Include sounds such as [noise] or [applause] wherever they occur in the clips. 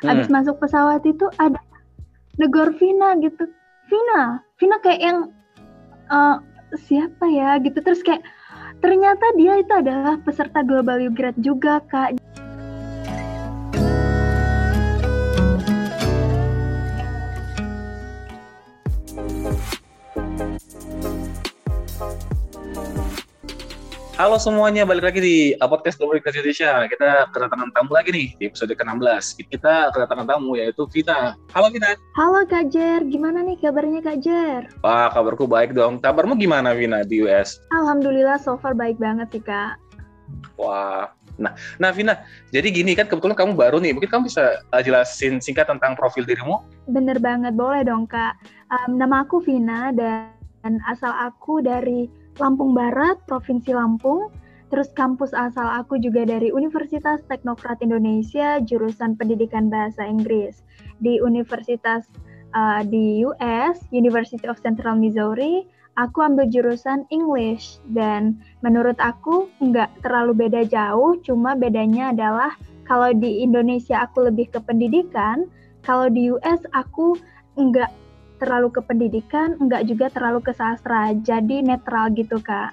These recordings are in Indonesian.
Hmm. Abis masuk pesawat itu ada negor Vina gitu. Vina, Vina kayak yang uh, siapa ya gitu terus kayak ternyata dia itu adalah peserta Global Grad juga kak. Halo semuanya, balik lagi di podcast Global Indonesia. Kita kedatangan tamu lagi nih di episode ke-16. Kita kedatangan tamu yaitu Vina. Halo Vina. Halo Kak Jer, gimana nih kabarnya Kak Jer? Wah, kabarku baik dong. Kabarmu gimana Vina di US? Alhamdulillah so far baik banget sih Kak. Wah, Nah, nah Vina, jadi gini kan kebetulan kamu baru nih, mungkin kamu bisa uh, jelasin singkat tentang profil dirimu? Bener banget, boleh dong Kak. Um, nama aku Vina dan asal aku dari Lampung Barat, Provinsi Lampung. Terus kampus asal aku juga dari Universitas Teknokrat Indonesia, jurusan Pendidikan Bahasa Inggris. Di Universitas uh, di US, University of Central Missouri, aku ambil jurusan English dan menurut aku nggak terlalu beda jauh, cuma bedanya adalah kalau di Indonesia aku lebih ke pendidikan, kalau di US aku nggak terlalu ke pendidikan, enggak juga terlalu ke sastra. Jadi netral gitu, Kak.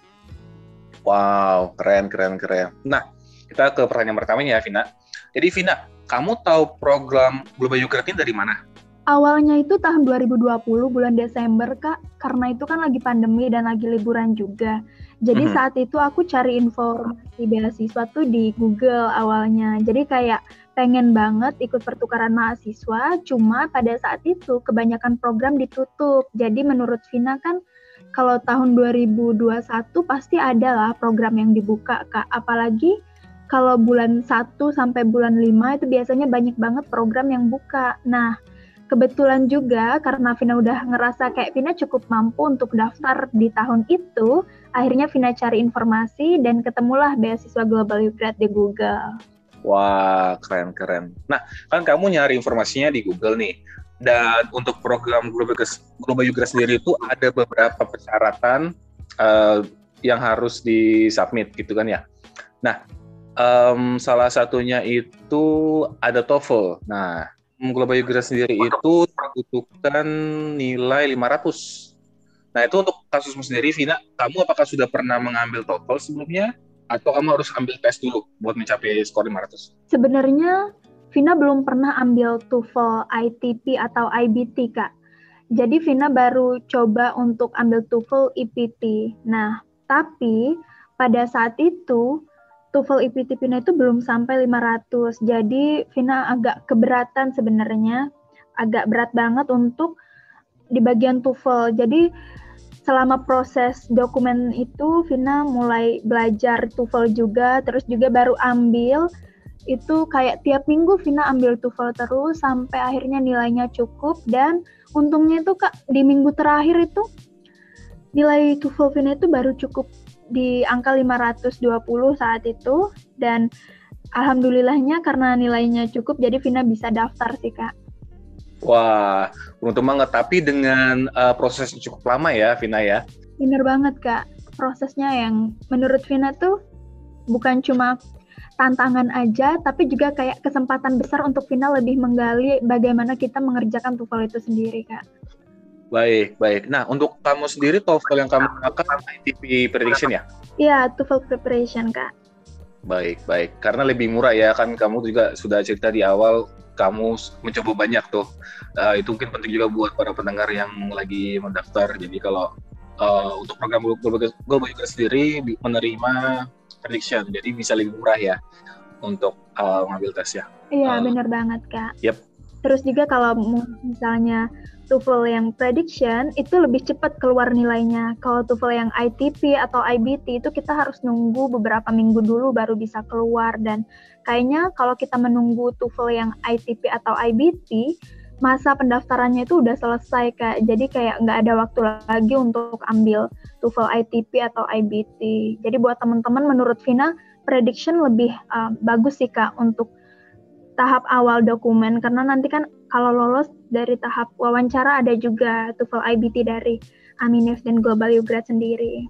Wow, keren, keren, keren. Nah, kita ke pertanyaan pertama ya, Vina. Jadi, Vina, kamu tahu program Global Ukraine dari mana? Awalnya itu tahun 2020, bulan Desember, Kak. Karena itu kan lagi pandemi dan lagi liburan juga. Jadi mm -hmm. saat itu aku cari informasi beasiswa tuh di Google awalnya. Jadi kayak pengen banget ikut pertukaran mahasiswa, cuma pada saat itu kebanyakan program ditutup. Jadi menurut Vina kan kalau tahun 2021 pasti ada lah program yang dibuka, Kak. Apalagi kalau bulan 1 sampai bulan 5 itu biasanya banyak banget program yang buka. Nah, kebetulan juga karena Vina udah ngerasa kayak Vina cukup mampu untuk daftar di tahun itu, akhirnya Vina cari informasi dan ketemulah beasiswa Global Youth di Google. Wah, keren-keren. Nah, kan kamu nyari informasinya di Google nih. Dan untuk program Global, Yugra sendiri itu ada beberapa persyaratan uh, yang harus disubmit gitu kan ya. Nah, um, salah satunya itu ada TOEFL. Nah, Global Yugra sendiri itu membutuhkan nilai 500. Nah, itu untuk kasusmu sendiri, Vina, kamu apakah sudah pernah mengambil TOEFL sebelumnya? Atau kamu harus ambil tes dulu buat mencapai skor 500? Sebenarnya Vina belum pernah ambil TOEFL ITP atau IBT, Kak. Jadi Vina baru coba untuk ambil TOEFL IPT. Nah, tapi pada saat itu TOEFL IPT Vina itu belum sampai 500. Jadi Vina agak keberatan sebenarnya, agak berat banget untuk di bagian TOEFL. Jadi selama proses dokumen itu Vina mulai belajar TOEFL juga terus juga baru ambil. Itu kayak tiap minggu Vina ambil TOEFL terus sampai akhirnya nilainya cukup. Dan untungnya itu Kak di minggu terakhir itu nilai TOEFL Vina itu baru cukup di angka 520 saat itu. Dan alhamdulillahnya karena nilainya cukup jadi Vina bisa daftar sih Kak. Wah, beruntung banget. Tapi dengan uh, proses cukup lama ya, Vina ya? Bener banget, Kak. Prosesnya yang menurut Vina tuh bukan cuma tantangan aja, tapi juga kayak kesempatan besar untuk Vina lebih menggali bagaimana kita mengerjakan TOEFL itu sendiri, Kak. Baik, baik. Nah, untuk kamu sendiri TOEFL yang kamu gunakan ITP Prediction ya? Iya, TOEFL Preparation, Kak. Baik, baik. Karena lebih murah ya, kan kamu juga sudah cerita di awal kamu mencoba banyak tuh. Uh, itu mungkin penting juga buat para pendengar yang lagi mendaftar. Jadi kalau uh, untuk program Global juga sendiri menerima prediction, jadi bisa lebih murah ya untuk uh, mengambil tes ya. Iya, uh, benar banget kak. Yep. Terus juga kalau misalnya TOEFL yang prediction itu lebih cepat keluar nilainya. Kalau TOEFL yang ITP atau IBT itu kita harus nunggu beberapa minggu dulu baru bisa keluar dan kayaknya kalau kita menunggu TOEFL yang ITP atau IBT masa pendaftarannya itu udah selesai kak. Jadi kayak nggak ada waktu lagi untuk ambil TOEFL ITP atau IBT. Jadi buat teman-teman menurut Vina prediction lebih uh, bagus sih kak untuk tahap awal dokumen karena nanti kan kalau lolos dari tahap wawancara ada juga TOEFL IBT dari Aminef dan Global Ugrad sendiri.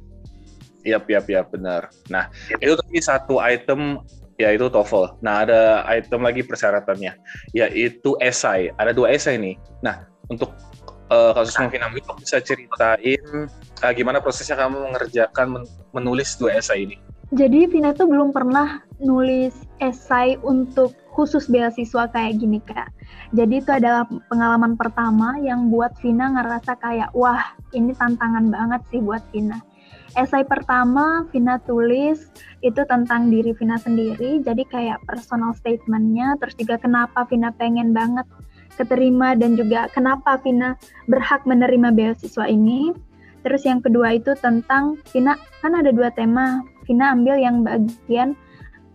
Iya, iya, iya, benar. Nah, itu tadi satu item yaitu TOEFL. Nah, ada item lagi persyaratannya, yaitu esai. Ada dua esai nih. Nah, untuk uh, kasus Vina itu bisa ceritain uh, gimana prosesnya kamu mengerjakan men menulis dua esai ini? Jadi Vina tuh belum pernah nulis esai untuk khusus beasiswa kayak gini kak. Jadi itu adalah pengalaman pertama yang buat Vina ngerasa kayak wah ini tantangan banget sih buat Vina. Esai pertama Vina tulis itu tentang diri Vina sendiri, jadi kayak personal statementnya, terus juga kenapa Vina pengen banget keterima dan juga kenapa Vina berhak menerima beasiswa ini. Terus yang kedua itu tentang Vina kan ada dua tema. Vina ambil yang bagian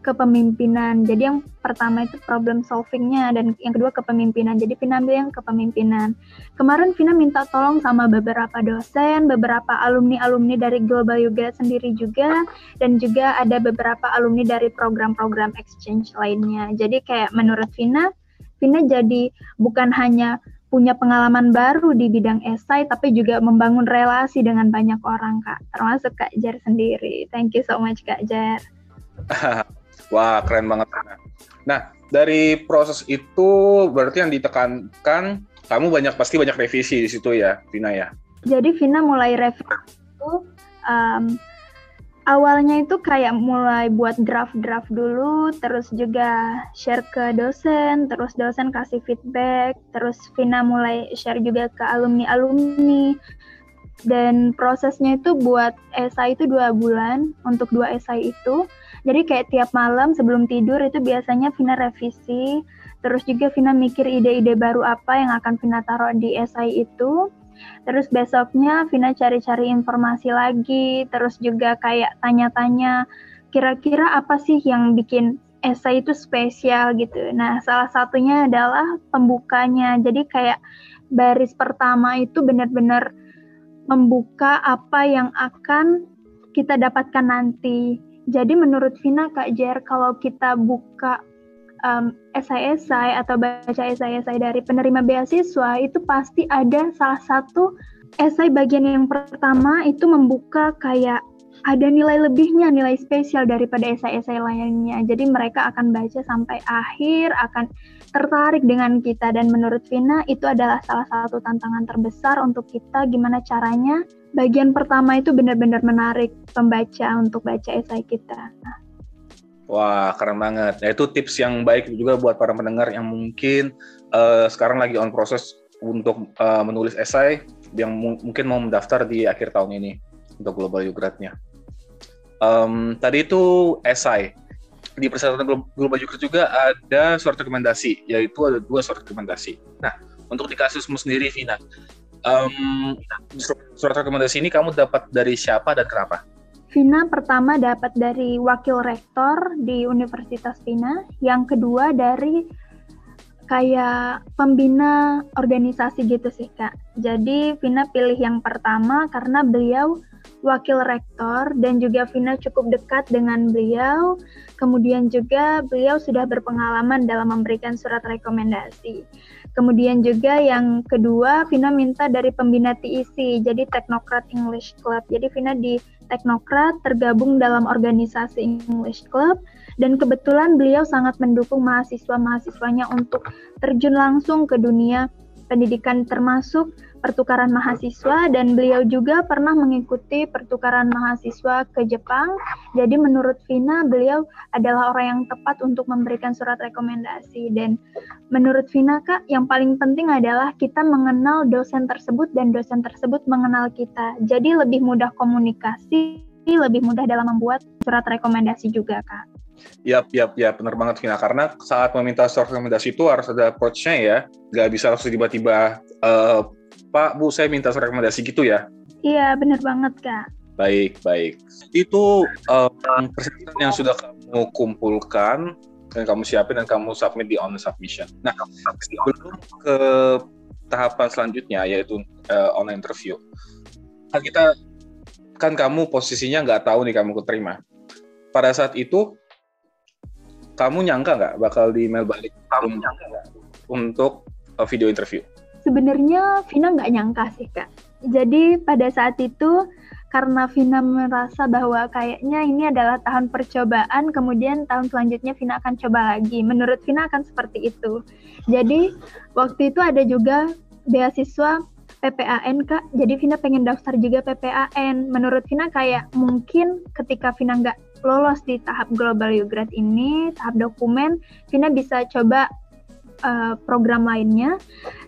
kepemimpinan. Jadi yang pertama itu problem solvingnya dan yang kedua kepemimpinan. Jadi Vina ambil yang kepemimpinan. Kemarin Vina minta tolong sama beberapa dosen, beberapa alumni-alumni dari Global Yoga sendiri juga, dan juga ada beberapa alumni dari program-program exchange lainnya. Jadi kayak menurut Vina, Vina jadi bukan hanya punya pengalaman baru di bidang esai, tapi juga membangun relasi dengan banyak orang, Kak. Termasuk Kak Jar sendiri. Thank you so much, Kak Jar. [laughs] Wah, keren banget. Nah, dari proses itu berarti yang ditekankan, kamu banyak pasti banyak revisi di situ ya, Vina ya? Jadi Vina mulai revisi itu um, awalnya itu kayak mulai buat draft-draft dulu, terus juga share ke dosen, terus dosen kasih feedback, terus Vina mulai share juga ke alumni-alumni. Dan prosesnya itu buat esai itu dua bulan untuk dua esai itu. Jadi kayak tiap malam sebelum tidur itu biasanya Vina revisi, terus juga Vina mikir ide-ide baru apa yang akan Vina taruh di esai itu Terus besoknya Vina cari-cari informasi lagi, terus juga kayak tanya-tanya kira-kira apa sih yang bikin esai itu spesial gitu. Nah, salah satunya adalah pembukanya. Jadi kayak baris pertama itu benar-benar membuka apa yang akan kita dapatkan nanti. Jadi menurut Vina Kak Jer kalau kita buka um, esai-esai atau baca esai-esai dari penerima beasiswa itu pasti ada salah satu esai bagian yang pertama itu membuka kayak ada nilai lebihnya, nilai spesial daripada esai-esai lainnya. Jadi mereka akan baca sampai akhir, akan tertarik dengan kita dan menurut Vina itu adalah salah satu tantangan terbesar untuk kita gimana caranya bagian pertama itu benar-benar menarik pembaca untuk baca esai kita. Wah, keren banget. Nah, itu tips yang baik juga buat para pendengar yang mungkin uh, sekarang lagi on proses untuk uh, menulis esai yang mungkin mau mendaftar di akhir tahun ini untuk Global Yugradnya. Um, tadi itu esai. Di persyaratan Global Yugrat juga ada surat rekomendasi, yaitu ada dua surat rekomendasi. Nah, untuk di kasusmu sendiri, Vina, um, surat rekomendasi ini kamu dapat dari siapa dan kenapa? Vina pertama dapat dari wakil rektor di Universitas Vina, yang kedua dari kayak pembina organisasi gitu sih kak. Jadi Vina pilih yang pertama karena beliau wakil rektor dan juga Vina cukup dekat dengan beliau. Kemudian juga beliau sudah berpengalaman dalam memberikan surat rekomendasi. Kemudian juga yang kedua Vina minta dari pembina TEC, jadi Technocrat English Club. Jadi Vina di teknokrat tergabung dalam organisasi English Club dan kebetulan beliau sangat mendukung mahasiswa-mahasiswanya untuk terjun langsung ke dunia pendidikan termasuk pertukaran mahasiswa dan beliau juga pernah mengikuti pertukaran mahasiswa ke Jepang. Jadi menurut Vina beliau adalah orang yang tepat untuk memberikan surat rekomendasi dan menurut Vina Kak yang paling penting adalah kita mengenal dosen tersebut dan dosen tersebut mengenal kita. Jadi lebih mudah komunikasi, lebih mudah dalam membuat surat rekomendasi juga Kak. Yap, yap, ya benar banget Vina. Karena saat meminta surat rekomendasi itu harus ada approach-nya ya. Gak bisa langsung tiba-tiba, uh, Pak, Bu, saya minta surat rekomendasi gitu ya. Iya, benar banget Kak. Baik, baik. Itu um, persyaratan yang sudah kamu kumpulkan, dan kamu siapin, dan kamu submit di online submission. Nah, sebelum ke tahapan selanjutnya, yaitu uh, online interview. Kan kita, kan kamu posisinya nggak tahu nih kamu keterima. Pada saat itu, kamu nyangka nggak bakal di email balik kamu nyangka gak? untuk uh, video interview? Sebenarnya Vina nggak nyangka sih kak. Jadi pada saat itu karena Vina merasa bahwa kayaknya ini adalah tahun percobaan, kemudian tahun selanjutnya Vina akan coba lagi. Menurut Vina akan seperti itu. Jadi waktu itu ada juga beasiswa PPAN kak, jadi Vina pengen daftar juga PPAN. Menurut Vina kayak mungkin ketika Vina nggak lolos di tahap Global Ugrad ini, tahap dokumen, Vina bisa coba uh, program lainnya.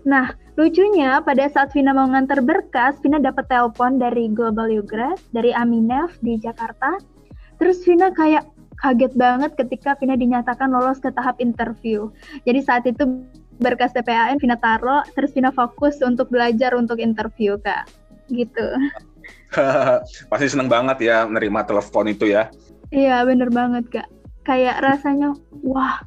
Nah, lucunya pada saat Vina mau ngantar berkas, Vina dapat telepon dari Global Ugrad, dari Aminef di Jakarta. Terus Vina kayak kaget banget ketika Vina dinyatakan lolos ke tahap interview. Jadi saat itu berkas TPAN Vina taruh, terus Vina fokus untuk belajar untuk interview, Kak. Gitu. [laughs] Pasti seneng banget ya menerima telepon itu ya. Iya, bener banget, Kak. Kayak rasanya, wah,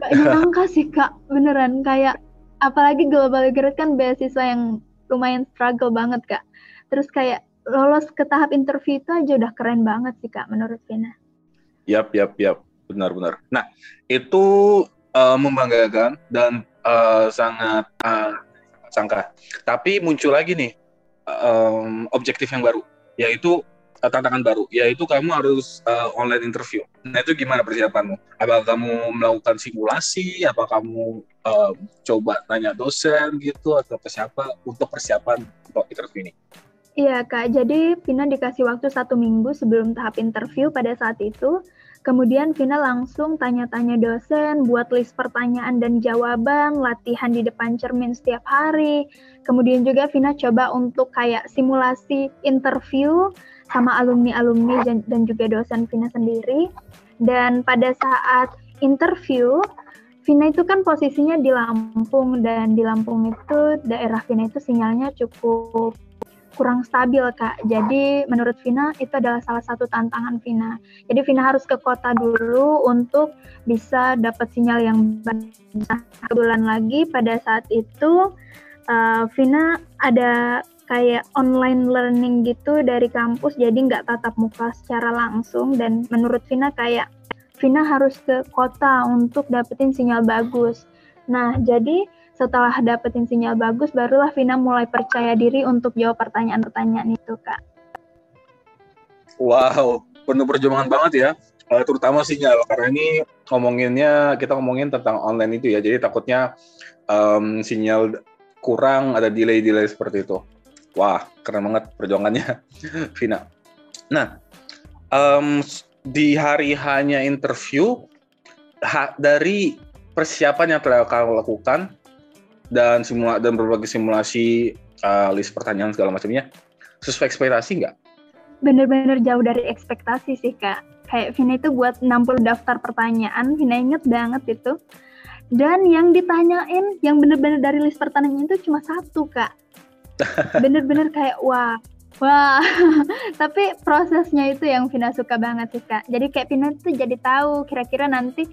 Gak nyangka sih kak, beneran kayak apalagi global grade kan beasiswa yang lumayan struggle banget kak. Terus kayak lolos ke tahap interview itu aja udah keren banget sih kak menurut Vina. Yap, yap, yap, benar-benar. Nah itu uh, membanggakan dan uh, sangat uh, sangka. Tapi muncul lagi nih um, objektif yang baru, yaitu uh, tantangan baru, yaitu kamu harus uh, online interview. Nah itu gimana persiapanmu? Apa kamu melakukan simulasi? Apa kamu uh, coba tanya dosen gitu atau ke siapa untuk persiapan untuk interview ini? Iya kak, jadi Vina dikasih waktu satu minggu sebelum tahap interview pada saat itu. Kemudian Vina langsung tanya-tanya dosen, buat list pertanyaan dan jawaban, latihan di depan cermin setiap hari. Kemudian juga Vina coba untuk kayak simulasi interview sama alumni-alumni dan, juga dosen Vina sendiri. Dan pada saat interview, Vina itu kan posisinya di Lampung dan di Lampung itu daerah Vina itu sinyalnya cukup kurang stabil kak. Jadi menurut Vina itu adalah salah satu tantangan Vina. Jadi Vina harus ke kota dulu untuk bisa dapat sinyal yang baik. Kebetulan lagi pada saat itu uh, Vina ada kayak online learning gitu dari kampus jadi nggak tatap muka secara langsung dan menurut Vina kayak Vina harus ke kota untuk dapetin sinyal bagus. Nah, jadi setelah dapetin sinyal bagus, barulah Vina mulai percaya diri untuk jawab pertanyaan-pertanyaan itu, Kak. Wow, penuh perjuangan banget ya, uh, terutama sinyal. Karena ini ngomonginnya, kita ngomongin tentang online itu ya, jadi takutnya um, sinyal kurang, ada delay-delay seperti itu. Wah, keren banget perjuangannya [laughs] Vina. Nah, um, di hari hanya interview, ha, dari persiapan yang telah kau lakukan dan simula dan berbagai simulasi uh, list pertanyaan segala macamnya, sesuai ekspektasi nggak? Bener-bener jauh dari ekspektasi sih kak. Kayak Vina itu buat 60 daftar pertanyaan, Vina inget banget itu. Dan yang ditanyain, yang bener-bener dari list pertanyaan itu cuma satu kak bener-bener kayak wah wah. [laughs] Tapi prosesnya itu yang Vina suka banget sih kak. Jadi kayak Vina tuh jadi tahu kira-kira nanti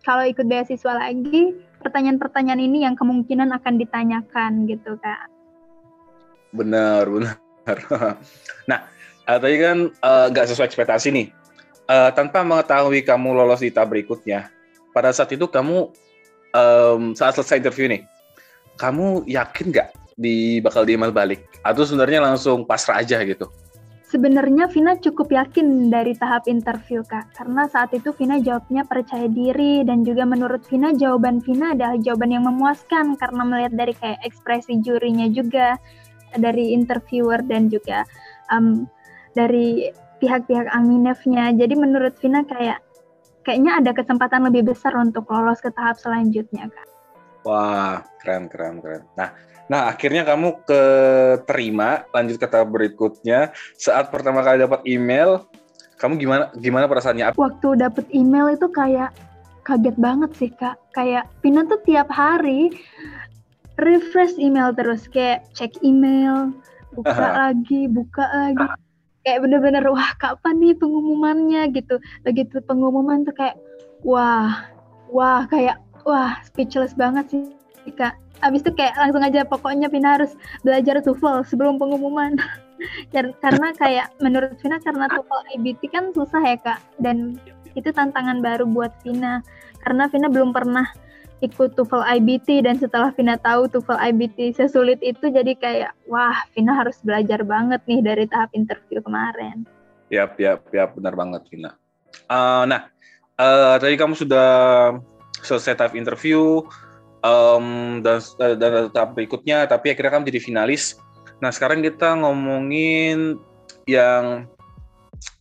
kalau ikut beasiswa lagi pertanyaan-pertanyaan ini yang kemungkinan akan ditanyakan gitu kak. Benar benar. [laughs] Nah uh, tadi kan eh, nggak uh, sesuai ekspektasi nih. Uh, tanpa mengetahui kamu lolos di tahap berikutnya pada saat itu kamu um, saat selesai interview nih kamu yakin nggak di bakal diimbal balik atau sebenarnya langsung pasrah aja gitu? Sebenarnya Vina cukup yakin dari tahap interview kak, karena saat itu Vina jawabnya percaya diri dan juga menurut Vina jawaban Vina adalah jawaban yang memuaskan karena melihat dari kayak ekspresi jurinya juga dari interviewer dan juga um, dari pihak-pihak Aminefnya. Jadi menurut Vina kayak kayaknya ada kesempatan lebih besar untuk lolos ke tahap selanjutnya kak. Wah keren keren keren. Nah Nah, akhirnya kamu keterima, lanjut ke tahap berikutnya. Saat pertama kali dapat email, kamu gimana gimana perasaannya? Waktu dapat email itu kayak kaget banget sih, Kak. Kayak Pina tuh tiap hari refresh email terus kayak cek email, buka lagi, buka lagi. Kayak bener-bener wah kapan nih pengumumannya gitu. Begitu pengumuman tuh kayak wah, wah kayak wah speechless banget sih, Kak. Abis itu kayak langsung aja pokoknya Vina harus belajar TOEFL sebelum pengumuman. [laughs] Karena kayak menurut Vina karena TOEFL IBT kan susah ya kak. Dan itu tantangan baru buat Vina. Karena Vina belum pernah ikut TOEFL IBT dan setelah Vina tahu TOEFL IBT sesulit itu jadi kayak wah Vina harus belajar banget nih dari tahap interview kemarin. Yap, yap, yap, benar banget Vina. Uh, nah, uh, tadi kamu sudah selesai tahap interview um, dan, dan tahap berikutnya, tapi akhirnya kamu jadi finalis. Nah, sekarang kita ngomongin yang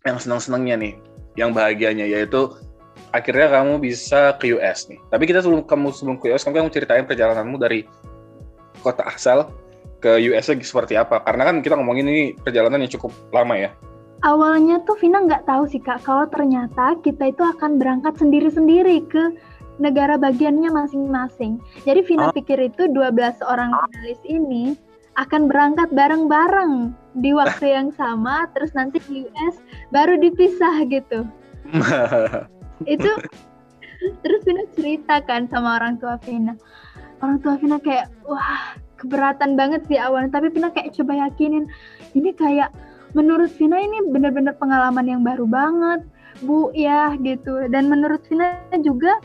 yang senang-senangnya nih, yang bahagianya yaitu akhirnya kamu bisa ke US nih. Tapi kita sebelum kamu sebelum ke US, kamu, kamu ceritain perjalananmu dari kota asal ke US seperti apa? Karena kan kita ngomongin ini perjalanan yang cukup lama ya. Awalnya tuh Vina nggak tahu sih kak, kalau ternyata kita itu akan berangkat sendiri-sendiri ke negara bagiannya masing-masing. Jadi Vina oh. pikir itu 12 orang finalis ini akan berangkat bareng-bareng di waktu [laughs] yang sama, terus nanti di US baru dipisah gitu. [laughs] itu terus Vina cerita kan sama orang tua Vina orang tua Vina kayak wah keberatan banget sih awalnya tapi Vina kayak coba yakinin ini kayak menurut Vina ini benar-benar pengalaman yang baru banget bu ya gitu dan menurut Vina juga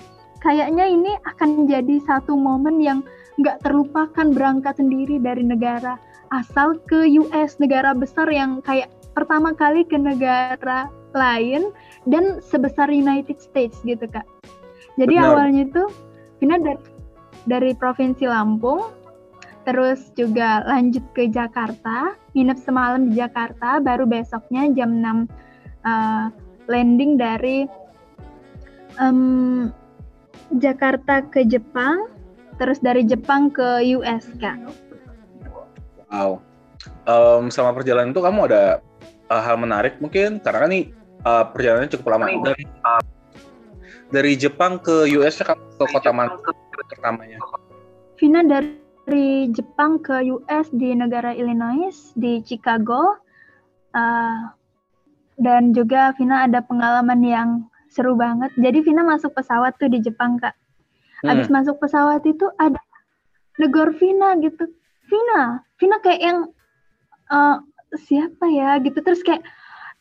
kayaknya ini akan jadi satu momen yang nggak terlupakan berangkat sendiri dari negara asal ke US negara besar yang kayak pertama kali ke negara lain dan sebesar United States gitu kak. Jadi Benar. awalnya itu Vina dari dari provinsi Lampung, terus juga lanjut ke Jakarta, nginep semalam di Jakarta, baru besoknya jam 6 uh, eh, landing dari um, Jakarta ke Jepang, terus dari Jepang ke US kak. Wow. Um, sama perjalanan itu kamu ada uh, hal menarik mungkin karena kan nih uh, perjalanannya cukup lama. Dari, uh, dari Jepang ke US kamu ke kota mana pertamanya? Vina dari Jepang ke US di negara Illinois di Chicago. Uh, dan juga Vina ada pengalaman yang seru banget. Jadi Vina masuk pesawat tuh di Jepang kak. Hmm. Abis masuk pesawat itu ada negor Vina gitu. Vina, Vina kayak yang uh, siapa ya gitu. Terus kayak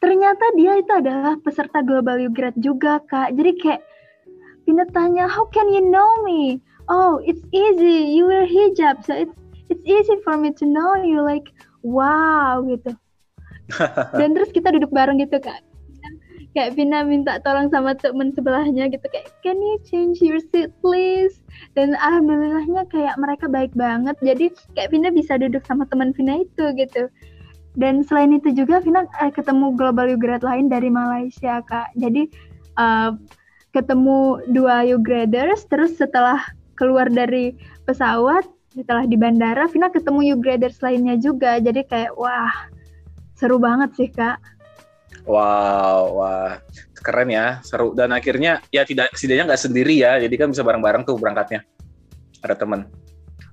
ternyata dia itu adalah peserta Global You Grad juga kak jadi kayak Pina tanya how can you know me oh it's easy you wear hijab so it's it's easy for me to know you like wow gitu [laughs] dan terus kita duduk bareng gitu kak kayak Vina minta tolong sama temen sebelahnya gitu kayak can you change your seat please? Dan alhamdulillahnya kayak mereka baik banget. Jadi kayak Vina bisa duduk sama teman Vina itu gitu. Dan selain itu juga Vina eh, ketemu global Grad lain dari Malaysia kak. Jadi uh, ketemu dua Graders terus setelah keluar dari pesawat setelah di bandara Vina ketemu Graders lainnya juga. Jadi kayak wah seru banget sih kak wow wah keren ya seru dan akhirnya ya tidak setidaknya nggak sendiri ya jadi kan bisa bareng-bareng tuh berangkatnya ada teman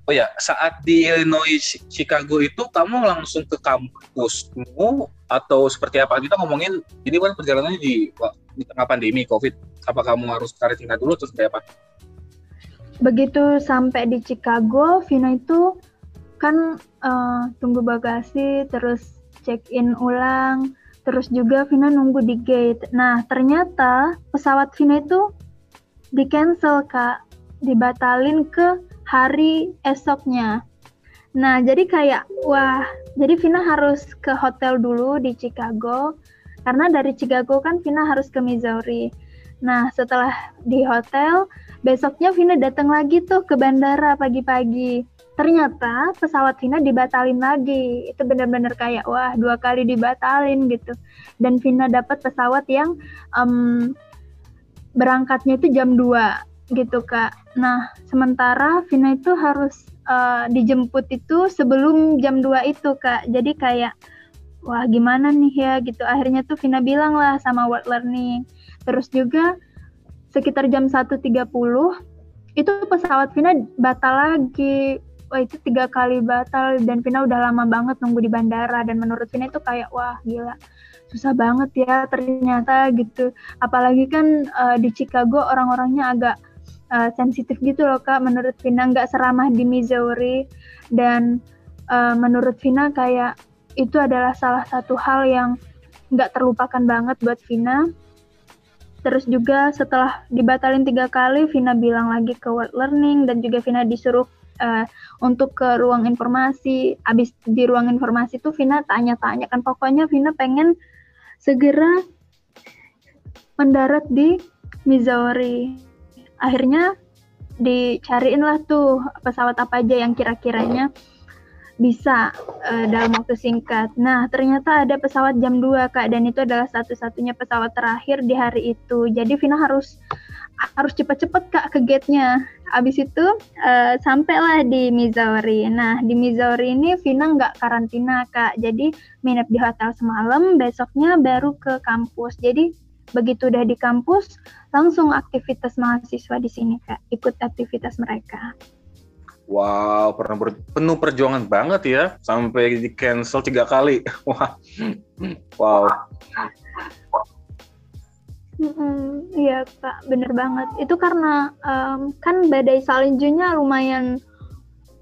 Oh ya, saat di Illinois Chicago itu kamu langsung ke kampusmu atau seperti apa? Kita ngomongin ini kan perjalanannya di di tengah pandemi COVID. Apa kamu harus karantina dulu atau seperti apa? Begitu sampai di Chicago, Vina itu kan uh, tunggu bagasi, terus check in ulang, terus juga Vina nunggu di gate. Nah, ternyata pesawat Vina itu di cancel kak, dibatalin ke hari esoknya. Nah, jadi kayak wah, jadi Vina harus ke hotel dulu di Chicago karena dari Chicago kan Vina harus ke Missouri. Nah, setelah di hotel, besoknya Vina datang lagi tuh ke bandara pagi-pagi. Ternyata pesawat Vina dibatalin lagi. Itu benar-benar kayak wah, dua kali dibatalin gitu. Dan Vina dapat pesawat yang um, berangkatnya itu jam 2 gitu kak. Nah sementara Vina itu harus uh, dijemput itu sebelum jam 2 itu kak. Jadi kayak wah gimana nih ya gitu. Akhirnya tuh Vina bilang lah sama World Learning. Terus juga sekitar jam 1.30 itu pesawat Vina batal lagi. Wah itu tiga kali batal dan Vina udah lama banget nunggu di bandara dan menurut Vina itu kayak wah gila susah banget ya ternyata gitu. Apalagi kan uh, di Chicago orang-orangnya agak uh, sensitif gitu loh kak menurut Vina nggak seramah di Missouri dan uh, menurut Vina kayak itu adalah salah satu hal yang nggak terlupakan banget buat Vina Terus juga setelah dibatalin tiga kali, Vina bilang lagi ke World Learning dan juga Vina disuruh uh, untuk ke ruang informasi. Abis di ruang informasi itu Vina tanya-tanya kan pokoknya Vina pengen segera mendarat di Missouri. Akhirnya dicariin lah tuh pesawat apa aja yang kira-kiranya bisa uh, dalam waktu singkat. Nah, ternyata ada pesawat jam 2, Kak, dan itu adalah satu-satunya pesawat terakhir di hari itu. Jadi Vina harus harus cepat-cepat Kak ke gate-nya. Abis itu uh, sampailah di Missouri. Nah, di Missouri ini Vina nggak karantina, Kak. Jadi minap di hotel semalam, besoknya baru ke kampus. Jadi begitu udah di kampus, langsung aktivitas mahasiswa di sini, Kak. Ikut aktivitas mereka. Wow, pernah ber, penuh perjuangan banget ya, sampai di cancel tiga kali. [laughs] Wow. Iya kak, bener banget. Itu karena um, kan badai saljunya lumayan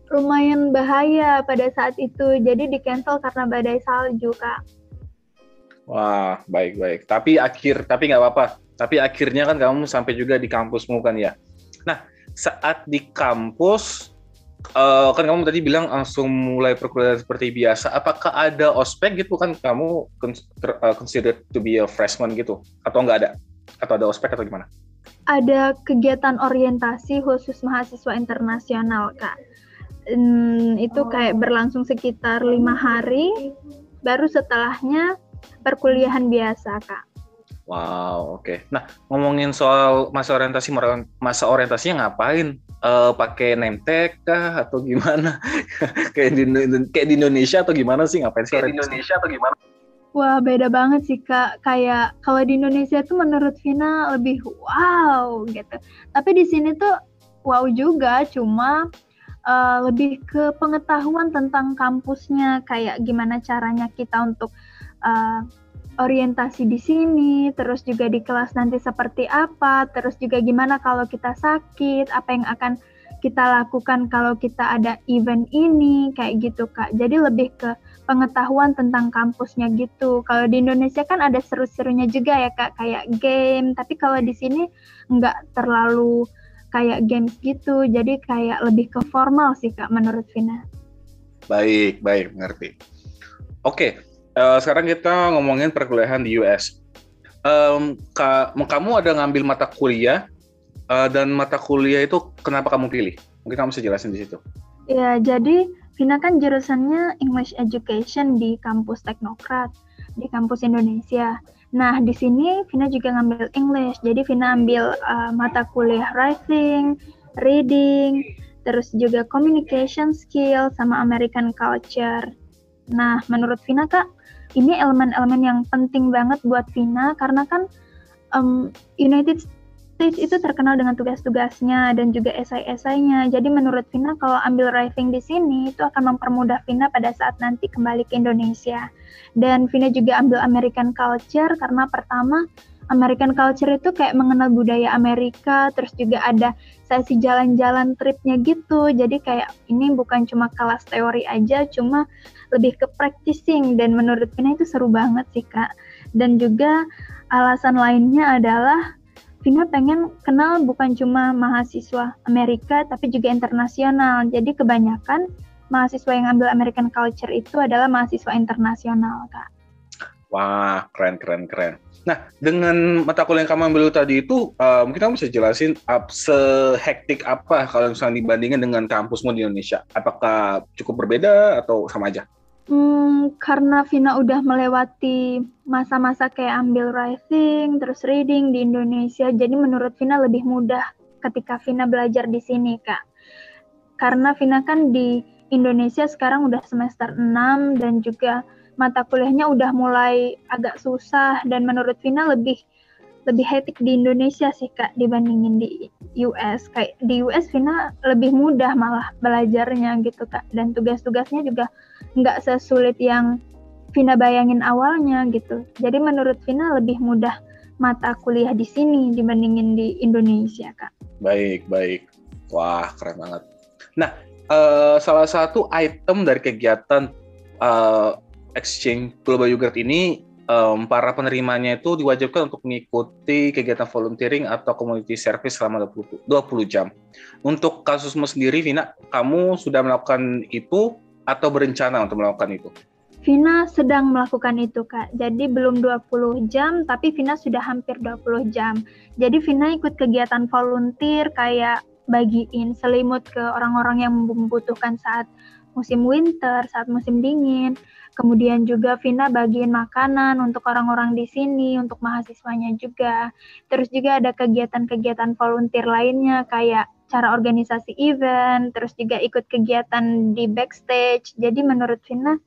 lumayan bahaya pada saat itu, jadi di cancel karena badai salju kak. Wah, baik baik. Tapi akhir, tapi nggak apa-apa. Tapi akhirnya kan kamu sampai juga di kampusmu kan ya. Nah, saat di kampus uh, kan kamu tadi bilang langsung mulai perkuliahan seperti biasa. Apakah ada ospek gitu kan kamu uh, considered to be a freshman gitu atau enggak ada? Atau ada ospek atau gimana? Ada kegiatan orientasi khusus mahasiswa internasional kak. Hmm, itu kayak berlangsung sekitar lima hari. Baru setelahnya perkuliahan biasa kak. Wow, oke. Okay. Nah, ngomongin soal masa orientasi, masa orientasinya ngapain? Uh, pakai name tag kah atau gimana? [laughs] kayak di kayak di Indonesia atau gimana sih ngapain sih? Kayak di Indonesia atau gimana? Wah, beda banget sih Kak. Kayak kalau di Indonesia tuh menurut Vina lebih wow gitu. Tapi di sini tuh wow juga, cuma uh, lebih ke pengetahuan tentang kampusnya, kayak gimana caranya kita untuk uh, orientasi di sini, terus juga di kelas nanti seperti apa, terus juga gimana kalau kita sakit, apa yang akan kita lakukan kalau kita ada event ini, kayak gitu Kak. Jadi lebih ke pengetahuan tentang kampusnya gitu. Kalau di Indonesia kan ada seru-serunya juga ya Kak, kayak game, tapi kalau di sini nggak terlalu kayak games gitu, jadi kayak lebih ke formal sih Kak menurut Vina. Baik, baik, mengerti. Oke, uh, sekarang kita ngomongin perkuliahan di US. Um, ka, kamu ada ngambil mata kuliah uh, dan mata kuliah itu kenapa kamu pilih? Mungkin kamu bisa jelasin di situ. Ya, jadi Vina kan jurusannya English Education di kampus Teknokrat di kampus Indonesia. Nah, di sini Vina juga ngambil English. Jadi Vina ambil uh, mata kuliah writing, reading, terus juga communication skill sama American culture. Nah, menurut Vina Kak, ini elemen-elemen yang penting banget buat Vina karena kan um, United States itu terkenal dengan tugas-tugasnya dan juga esai-esainya. Jadi menurut Vina kalau ambil writing di sini itu akan mempermudah Vina pada saat nanti kembali ke Indonesia. Dan Vina juga ambil American culture karena pertama American culture itu kayak mengenal budaya Amerika, terus juga ada sesi jalan-jalan tripnya gitu. Jadi kayak ini bukan cuma kelas teori aja, cuma lebih ke practicing dan menurut Vina itu seru banget sih kak. Dan juga alasan lainnya adalah Vina pengen kenal bukan cuma mahasiswa Amerika tapi juga internasional. Jadi kebanyakan mahasiswa yang ambil American culture itu adalah mahasiswa internasional kak. Wah keren keren keren. Nah, dengan mata kuliah yang kamu ambil tadi itu, uh, mungkin kamu bisa jelasin uh, sehektik apa kalau misalnya dibandingkan dengan kampusmu di Indonesia? Apakah cukup berbeda atau sama aja? Hmm, karena Vina udah melewati masa-masa kayak ambil writing, terus reading di Indonesia, jadi menurut Vina lebih mudah ketika Vina belajar di sini, Kak. Karena Vina kan di Indonesia sekarang udah semester 6 dan juga mata kuliahnya udah mulai agak susah dan menurut Vina lebih lebih hektik di Indonesia sih kak dibandingin di US kayak di US Vina lebih mudah malah belajarnya gitu kak dan tugas-tugasnya juga nggak sesulit yang Vina bayangin awalnya gitu. Jadi menurut Vina lebih mudah mata kuliah di sini dibandingin di Indonesia kak. Baik baik. Wah keren banget. Nah uh, salah satu item dari kegiatan uh, exchange Global Yogurt ini um, para penerimanya itu diwajibkan untuk mengikuti kegiatan volunteering atau community service selama 20, 20 jam. Untuk kasusmu sendiri, Vina, kamu sudah melakukan itu atau berencana untuk melakukan itu? Vina sedang melakukan itu, Kak. Jadi belum 20 jam, tapi Vina sudah hampir 20 jam. Jadi Vina ikut kegiatan volunteer kayak bagiin selimut ke orang-orang yang membutuhkan saat musim winter, saat musim dingin. Kemudian juga Vina bagiin makanan untuk orang-orang di sini, untuk mahasiswanya juga. Terus juga ada kegiatan-kegiatan volunteer lainnya kayak cara organisasi event, terus juga ikut kegiatan di backstage. Jadi menurut Vina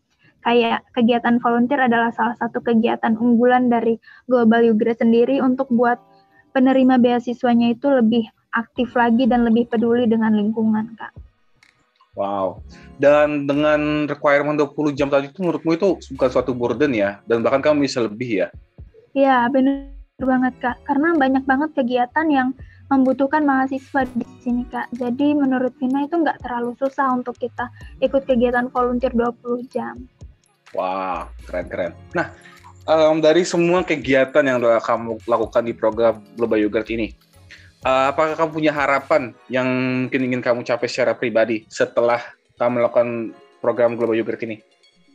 kayak kegiatan volunteer adalah salah satu kegiatan unggulan dari Global Yugra sendiri untuk buat penerima beasiswanya itu lebih aktif lagi dan lebih peduli dengan lingkungan, Kak. Wow. Dan dengan requirement 20 jam tadi itu menurutmu itu bukan suatu burden ya? Dan bahkan kamu bisa lebih ya? Iya, benar banget, Kak. Karena banyak banget kegiatan yang membutuhkan mahasiswa di sini, Kak. Jadi menurut Vina itu nggak terlalu susah untuk kita ikut kegiatan volunteer 20 jam. Wah, keren-keren. Nah, um, dari semua kegiatan yang kamu lakukan di program Global Yogurt ini, uh, apakah kamu punya harapan yang mungkin ingin kamu capai secara pribadi setelah kamu melakukan program Global Yogurt ini?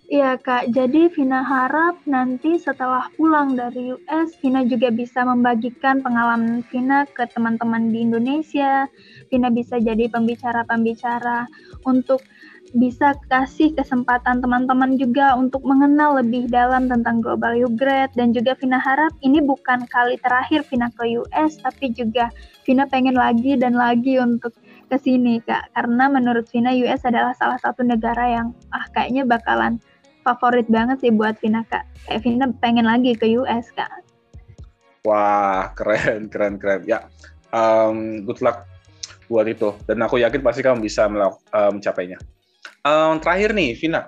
Iya Kak, jadi Vina harap nanti setelah pulang dari US, Vina juga bisa membagikan pengalaman Vina ke teman-teman di Indonesia. Vina bisa jadi pembicara-pembicara untuk bisa kasih kesempatan teman-teman juga untuk mengenal lebih dalam tentang Global Grad dan juga Vina harap ini bukan kali terakhir Vina ke US tapi juga Vina pengen lagi dan lagi untuk ke sini Kak. Karena menurut Vina US adalah salah satu negara yang ah kayaknya bakalan favorit banget sih buat Vina Kak kayak Vina pengen lagi ke US Kak Wah keren keren keren ya um, good luck buat itu dan aku yakin pasti kamu bisa mencapainya. Um, terakhir nih, Vina.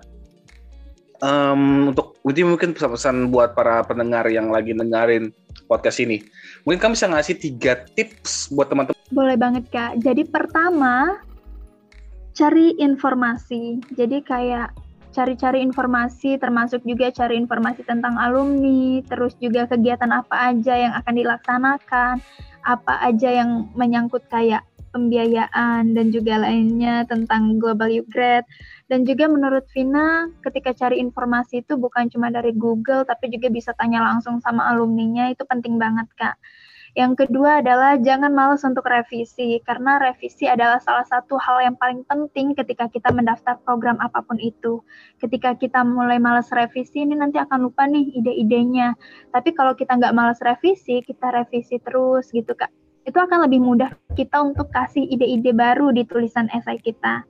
Um, untuk Widi mungkin pesan-pesan buat para pendengar yang lagi dengerin podcast ini. Mungkin kamu bisa ngasih tiga tips buat teman-teman. Boleh banget kak. Jadi pertama cari informasi. Jadi kayak cari-cari informasi, termasuk juga cari informasi tentang alumni, terus juga kegiatan apa aja yang akan dilaksanakan, apa aja yang menyangkut kayak pembiayaan dan juga lainnya tentang Global Grad dan juga menurut Vina ketika cari informasi itu bukan cuma dari Google tapi juga bisa tanya langsung sama alumninya itu penting banget Kak. Yang kedua adalah jangan malas untuk revisi karena revisi adalah salah satu hal yang paling penting ketika kita mendaftar program apa pun itu. Ketika kita mulai malas revisi ini nanti akan lupa nih ide-idenya. Tapi kalau kita nggak malas revisi, kita revisi terus gitu Kak itu akan lebih mudah kita untuk kasih ide-ide baru di tulisan esai kita.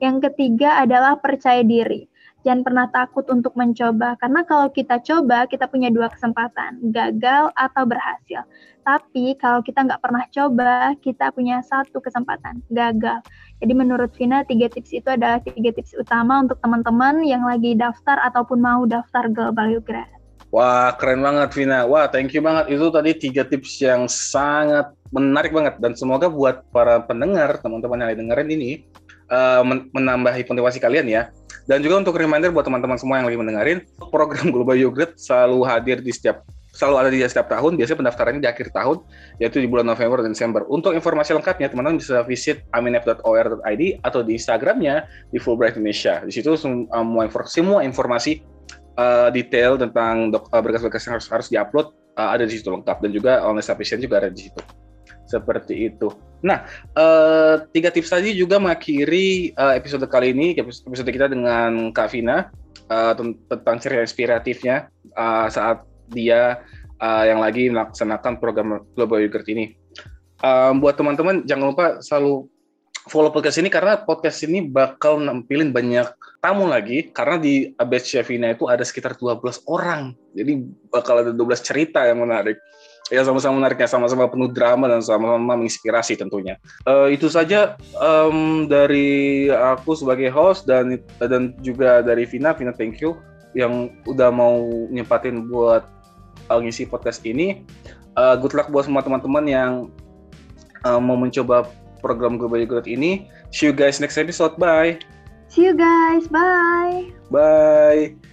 Yang ketiga adalah percaya diri. Jangan pernah takut untuk mencoba, karena kalau kita coba, kita punya dua kesempatan, gagal atau berhasil. Tapi kalau kita nggak pernah coba, kita punya satu kesempatan, gagal. Jadi menurut Vina, tiga tips itu adalah tiga tips utama untuk teman-teman yang lagi daftar ataupun mau daftar Global Grad. Wah, keren banget Vina. Wah, thank you banget. Itu tadi tiga tips yang sangat menarik banget. Dan semoga buat para pendengar, teman-teman yang dengerin ini, uh, menambahi motivasi kalian ya. Dan juga untuk reminder buat teman-teman semua yang lagi mendengarin, program Global Yogurt selalu hadir di setiap selalu ada di setiap tahun. Biasanya pendaftarannya di akhir tahun, yaitu di bulan November dan Desember. Untuk informasi lengkapnya, teman-teman bisa visit aminef.or.id atau di Instagramnya di Fulbright Indonesia. Di situ semua informasi, semua informasi uh, detail tentang berkas-berkas yang harus harus diupload uh, ada di situ lengkap dan juga online submission juga ada di situ. Seperti itu. Nah, uh, tiga tips tadi juga mengakhiri uh, episode kali ini, episode kita dengan Kak Vina uh, tentang cerita inspiratifnya uh, saat dia uh, yang lagi melaksanakan program Global Yogurt ini. Uh, buat teman-teman jangan lupa selalu follow podcast ini karena podcast ini bakal nampilin banyak tamu lagi karena di batch Chefina itu ada sekitar 12 orang. Jadi bakal ada 12 cerita yang menarik. Ya sama-sama menariknya, sama-sama penuh drama dan sama-sama menginspirasi tentunya. Uh, itu saja um, dari aku sebagai host dan dan juga dari Vina. Vina thank you yang udah mau nyempatin buat uh, ngisi podcast ini. Uh, good luck buat semua teman-teman yang uh, mau mencoba program Global Growth ini. See you guys next episode. Bye. See you guys. Bye. Bye.